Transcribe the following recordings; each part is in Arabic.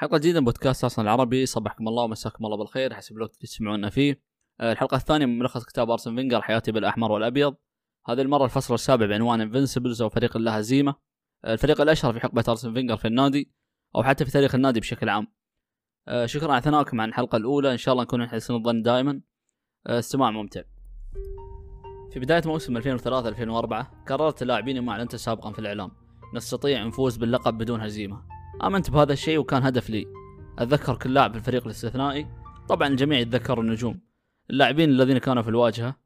حلقة جديدة من بودكاست أصلا العربي. صبحكم الله ومساكم الله بالخير. حسب الوقت اللي تسمعونا فيه. آه، الحلقة الثانية من ملخص كتاب أرسن فينجر حياتي بالأحمر والأبيض. هذه المرة الفصل السابع بعنوان Invincibles أو فريق لا هزيمة. آه، الفريق الأشهر في حقبة أرسن فينجر في النادي أو حتى في تاريخ النادي بشكل عام. آه، شكرا على ثنائكم عن الحلقة الأولى. إن شاء الله نكون حسن الظن دائما. استماع ممتع. في بداية موسم 2003-2004 قررت اللاعبين ما أعلنته سابقا في الإعلام. نستطيع نفوز باللقب بدون هزيمة. آمنت بهذا الشيء وكان هدف لي. أتذكر كل لاعب في الفريق الاستثنائي. طبعا الجميع يتذكر النجوم. اللاعبين الذين كانوا في الواجهة.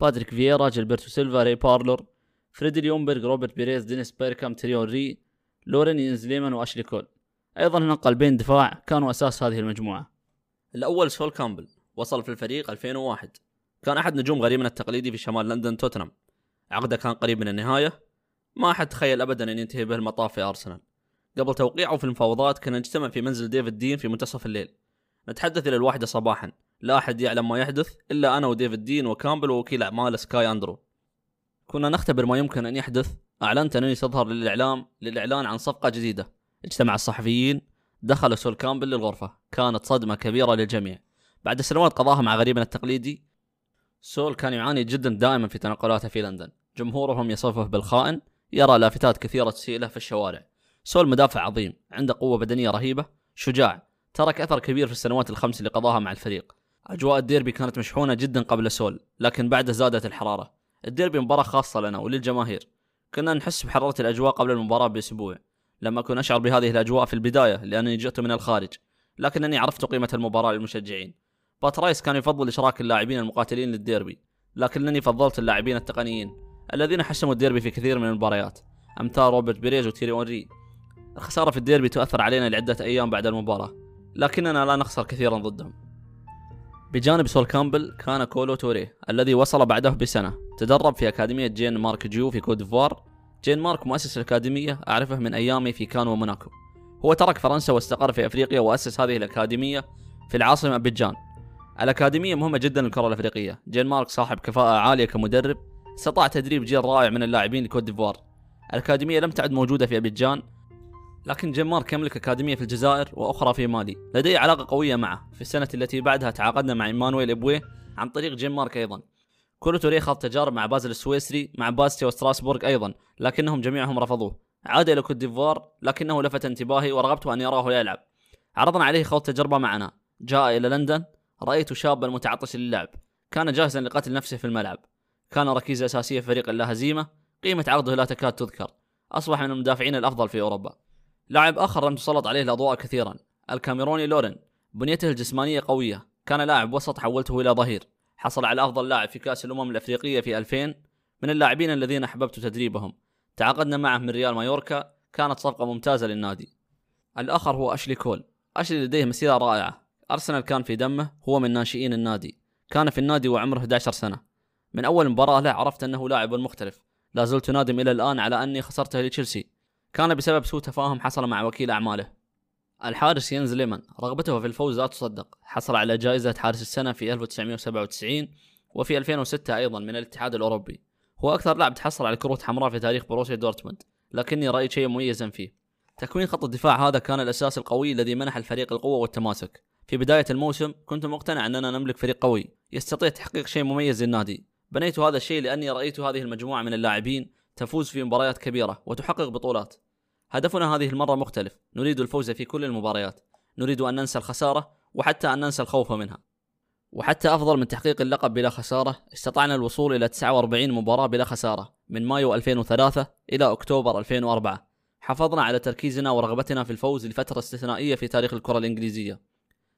باتريك فييرا جيلبرتو سيلفا راي بارلور فريدي ليونبيرغ روبرت بيريز دينيس بيركام تيري أونري لورين ينز ليمان وأشلي كول. أيضا هناك قلبين دفاع كانوا أساس هذه المجموعة. الأول سول كامبل. وصل في الفريق 2001 كان أحد نجوم غريمنا التقليدي في شمال لندن توتنهام. عقده كان قريب من النهاية. ما أحد تخيل أبدا أن ينتهي به المطاف في أرسنال. قبل توقيعه في المفاوضات كنا نجتمع في منزل ديفيد دين في منتصف الليل. نتحدث إلى الواحدة صباحا. لا أحد يعلم ما يحدث إلا أنا وديفيد دين وكامبل ووكيل أعمال سكاي أندرو. كنا نختبر ما يمكن أن يحدث. أعلنت أنني سأظهر للإعلام للإعلان عن صفقة جديدة. اجتمع الصحفيين. دخل سول كامبل للغرفة. كانت صدمة كبيرة للجميع. بعد سنوات قضاها مع غريمنا التقليدي سول كان يعاني جدا دائما في تنقلاته في لندن. جمهورهم يصفه بالخائن. يرى لافتات كثيرة تسيء له في الشوارع. سول مدافع عظيم عنده قوة بدنية رهيبة شجاع ترك أثر كبير في السنوات الخمس اللي قضاها مع الفريق. أجواء الديربي كانت مشحونة جدا قبل سول لكن بعده زادت الحرارة. الديربي مباراة خاصة لنا وللجماهير. كنا نحس بحرارة الأجواء قبل المباراة بأسبوع لما كنت أشعر بهذه الأجواء في البداية لأنني جئت من الخارج لكنني عرفت قيمة المباراة للمشجعين. بات رايس كان يفضل إشراك اللاعبين المقاتلين للديربي لكنني فضلت اللاعبين التقنيين الذين حسموا الديربي في كثير من المباريات. أمثال روبرت بيريز وتيري أونري الخسارة في الديربي تؤثر علينا لعدة أيام بعد المباراة لكننا لا نخسر كثيرا ضدهم. بجانب سول كامبل كان كولو توري الذي وصل بعده بسنة تدرب في أكاديمية جين مارك جيو في كوت ديفوار. جين مارك مؤسس الأكاديمية أعرفه من أيامي في كان وموناكو هو ترك فرنسا واستقر في أفريقيا وأسس هذه الأكاديمية في العاصمة أبيجان. الأكاديمية مهمة جدا للكرة الأفريقية. جين مارك صاحب كفاءة عالية كمدرب استطاع تدريب جيل رائع من اللاعبين لكوت ديفوار. الأكاديمية لم تعد موجودة في أبيجان. لكن جين مارك يملك أكاديمية في الجزائر وأخرى في مالي. لدي علاقة قوية معه. في السنة التي بعدها تعاقدنا مع إيمانويل إبويه عن طريق جين مارك أيضا. كولو توريه خاض تجارب مع بازل السويسري مع باستيا وستراسبورغ أيضا لكنهم جميعهم رفضوه. عاد إلى كوت ديفوار لكنه لفت انتباهي ورغبت أن يراه يلعب. عرضنا عليه خوض تجربة معنا. جاء إلى لندن رأيت شابا متعطشا للعب. كان جاهزا لقتل نفسه في الملعب. كان ركيزة أساسية في فريق لا هزيمة قيمة عقده لا تكاد تذكر. أصبح من المدافعين الأفضل في أوروبا. لاعب آخر لم تسلط عليه الأضواء كثيرا الكاميروني لورين بنيته الجسمانية قوية. كان لاعب وسط حولته إلى ظهير. حصل على أفضل لاعب في كأس الأمم الأفريقية في 2000 من اللاعبين الذين أحببت تدريبهم. تعاقدنا معه من ريال مايوركا. كانت صفقة ممتازة للنادي. الآخر هو أشلي كول. أشلي لديه مسيرة رائعة. أرسنال كان في دمه هو من ناشئين النادي. كان في النادي وعمره 11 سنة. من أول مباراة له عرفت أنه لاعب مختلف. لا زلت نادم إلى الآن على أني خسرته لتشيلسي. كان بسبب سوء تفاهم حصل مع وكيل أعماله. الحارس ينز ليمن رغبته في الفوز لا تصدق. حصل على جائزة حارس السنة في 1997 وفي 2006 أيضا من الاتحاد الأوروبي. هو أكثر لاعب تحصل على كروت حمراء في تاريخ بروسيا دورتموند لكني رأيت شيء مميزا فيه. تكوين خط الدفاع هذا كان الأساس القوي الذي منح الفريق القوة والتماسك. في بداية الموسم كنت مقتنع أننا نملك فريق قوي يستطيع تحقيق شيء مميز للنادي. بنيت هذا الشيء لأني رأيت هذه المجموعة من اللاعبين تفوز في مباريات كبيرة وتحقق بطولات. هدفنا هذه المرة مختلف. نريد الفوز في كل المباريات. نريد أن ننسى الخسارة وحتى أن ننسى الخوف منها. وحتى أفضل من تحقيق اللقب بلا خسارة استطعنا الوصول إلى 49 مباراة بلا خسارة من مايو 2003 إلى أكتوبر 2004 حافظنا على تركيزنا ورغبتنا في الفوز لفترة استثنائية في تاريخ الكرة الإنجليزية.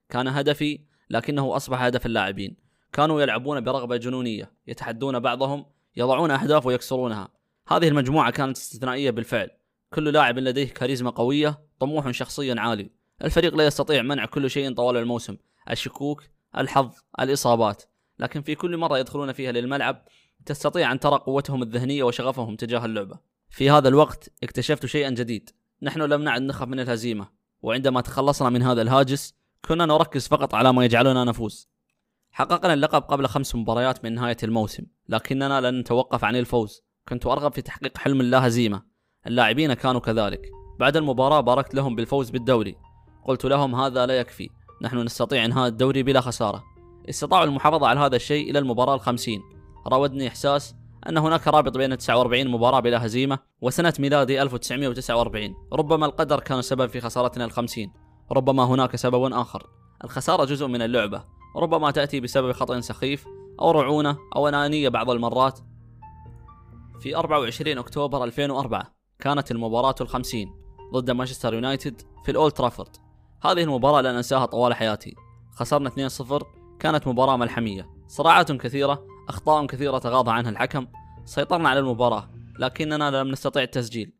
كان هدفي لكنه أصبح هدف اللاعبين. كانوا يلعبون برغبة جنونية يتحدون بعضهم يضعون أهداف ويكسرونها. هذه المجموعة كانت استثنائية بالفعل. كل لاعب لديه كاريزما قوية طموح شخصيا عالي. الفريق لا يستطيع منع كل شيء طوال الموسم. الشكوك الحظ الإصابات. لكن في كل مرة يدخلون فيها للملعب تستطيع أن ترى قوتهم الذهنية وشغفهم تجاه اللعبة. في هذا الوقت اكتشفت شيئا جديد. نحن لم نعد نخاف من الهزيمة. وعندما تخلصنا من هذا الهاجس كنا نركز فقط على ما يجعلنا نفوز. حققنا اللقب قبل خمس مباريات من نهاية الموسم لكننا لن نتوقف عن الفوز. كنت أرغب في تحقيق حلم اللا هزيمة. اللاعبين كانوا كذلك. بعد المباراة باركت لهم بالفوز بالدوري. قلت لهم هذا لا يكفي. نحن نستطيع إنهاء الدوري بلا خسارة. استطاعوا المحافظة على هذا الشيء إلى المباراة الخمسين. راودني إحساس أن هناك رابط بين 49 مباراة بلا هزيمة وسنة ميلادي 1949 ربما القدر كان سبب في خسارتنا الخمسين. ربما هناك سبب آخر. الخسارة جزء من اللعبة. ربما تأتي بسبب خطأ سخيف أو رعونة أو أنانية بعض المرات. في 24 أكتوبر 2004 كانت المباراة الخمسين ضد مانشستر يونايتد في الأولد ترافورد. هذه المباراة لن أنساها طوال حياتي. خسرنا 2-0 كانت مباراة ملحمية. صراعات كثيرة أخطاء كثيرة تغاضى عنها الحكم. سيطرنا على المباراة لكننا لم نستطيع التسجيل.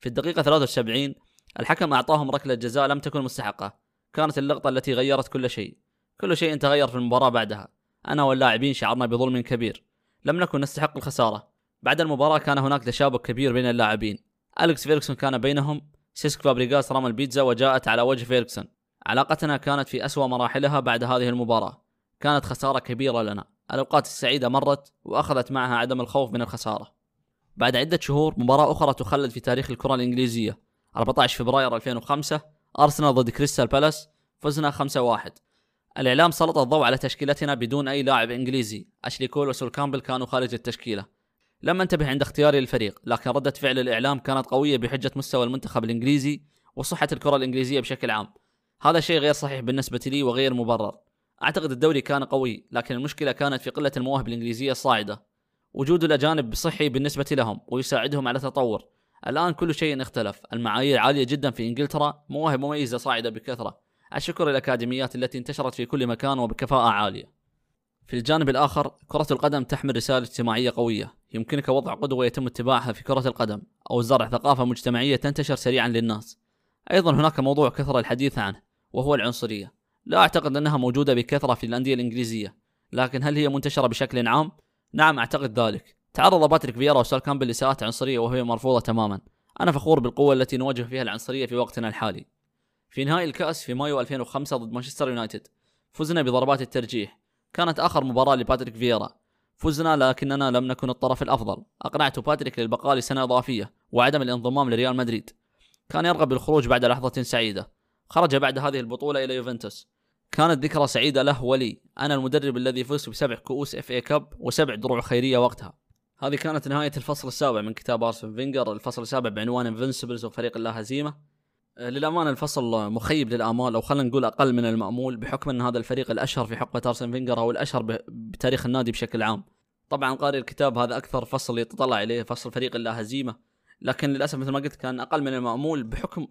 في الدقيقة 73 الحكم أعطاهم ركلة جزاء لم تكن مستحقة. كانت اللقطة التي غيرت كل شيء. كل شيء تغير في المباراة بعدها. أنا واللاعبين شعرنا بظلم كبير. لم نكن نستحق الخسارة. بعد المباراة كان هناك تشابك كبير بين اللاعبين. أليكس فيرغسون كان بينهم سيسك فابريغاس رمى البيتزا وجاءت على وجه فيرغسون علاقتنا كانت في أسوأ مراحلها بعد هذه المباراة. كانت خسارة كبيرة لنا. الأوقات السعيدة مرت وأخذت معها عدم الخوف من الخسارة. بعد عدة شهور مباراة أخرى تخلد في تاريخ الكرة الإنجليزية. 14 فبراير 2005 أرسنال ضد كريستال بالاس فزنا 5-1 الإعلام سلط الضوء على تشكيلتنا بدون أي لاعب إنجليزي. أشلي كول وسول كامبل كانوا خارج التشكيلة. لم انتبه عند اختياري للفريق لكن ردة فعل الإعلام كانت قوية بحجة مستوى المنتخب الإنجليزي وصحة الكرة الإنجليزية بشكل عام. هذا شيء غير صحيح بالنسبة لي وغير مبرر. أعتقد الدوري كان قوي لكن المشكلة كانت في قلة المواهب الإنجليزية الصاعدة. وجود الأجانب صحي بالنسبة لهم ويساعدهم على التطور. الآن كل شيء اختلف. المعايير عالية جدا في إنجلترا مواهب مميزة صاعدة بكثرة. الشكر الأكاديميات التي انتشرت في كل مكان وبكفاءة عالية. في الجانب الآخر كرة القدم تحمل رسالة اجتماعية قوية. يمكنك وضع قدوة يتم اتباعها في كرة القدم أو زرع ثقافة مجتمعية تنتشر سريعا للناس. أيضا هناك موضوع كثر الحديث عنه وهو العنصرية. لا أعتقد أنها موجودة بكثرة في الأندية الإنجليزية لكن هل هي منتشرة بشكل عام؟ نعم أعتقد ذلك. تعرض باتريك فييرا وسال كامبل لإساءات عنصرية وهي مرفوضة تماما. أنا فخور بالقوة التي نواجه فيها العنصرية في وقتنا الحالي. في نهائي الكأس في مايو 2005 ضد مانشستر يونايتد فزنا بضربات الترجيح. كانت آخر مباراة لباتريك فييرا. فزنا لكننا لم نكن الطرف الأفضل. أقنعت باتريك للبقاء لسنة إضافية وعدم الانضمام لريال مدريد. كان يرغب بالخروج بعد لحظة سعيدة. خرج بعد هذه البطولة إلى يوفنتوس. كانت ذكرى سعيدة له ولي. أنا المدرب الذي فزت بسبع كؤوس FA Cup وسبع دروع خيرية وقتها. هذه كانت نهاية الفصل السابع من كتاب أرسن فينجر. الفصل السابع بعنوان Invincibles أو فريق اللا هزيمة. آه، للأمانة الفصل مخيب للآمال أو خلينا نقول أقل من المأمول بحكم أن هذا الفريق الأشهر في حقبة أرسن فينجر أو الأشهر بتاريخ النادي بشكل عام. طبعا قارئ الكتاب هذا أكثر فصل يتطلع إليه فصل فريق اللا هزيمة لكن للأسف مثل ما قلت كان أقل من المأمول بحكم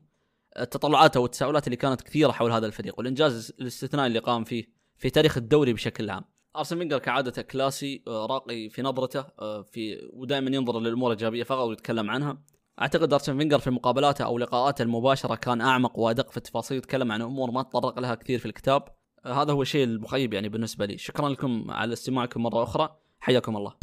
التطلعات أو التساؤلات اللي كانت كثيرة حول هذا الفريق والإنجاز الاستثنائي اللي قام فيه في تاريخ الدوري بشكل عام. أرسن فينجر كعادته classy آه، راقي في نظرته آه، في ودائما ينظر للأمور الإيجابية فقط ويتكلم عنها. أعتقد أرسن فينجر في مقابلاته أو لقاءاته المباشرة كان أعمق وأدق في التفاصيل يتكلم عن أمور ما تطرق لها كثير في الكتاب. آه، هذا هو الشيء المخيب يعني بالنسبة لي. شكرا لكم على استماعكم مرة أخرى. حياكم الله.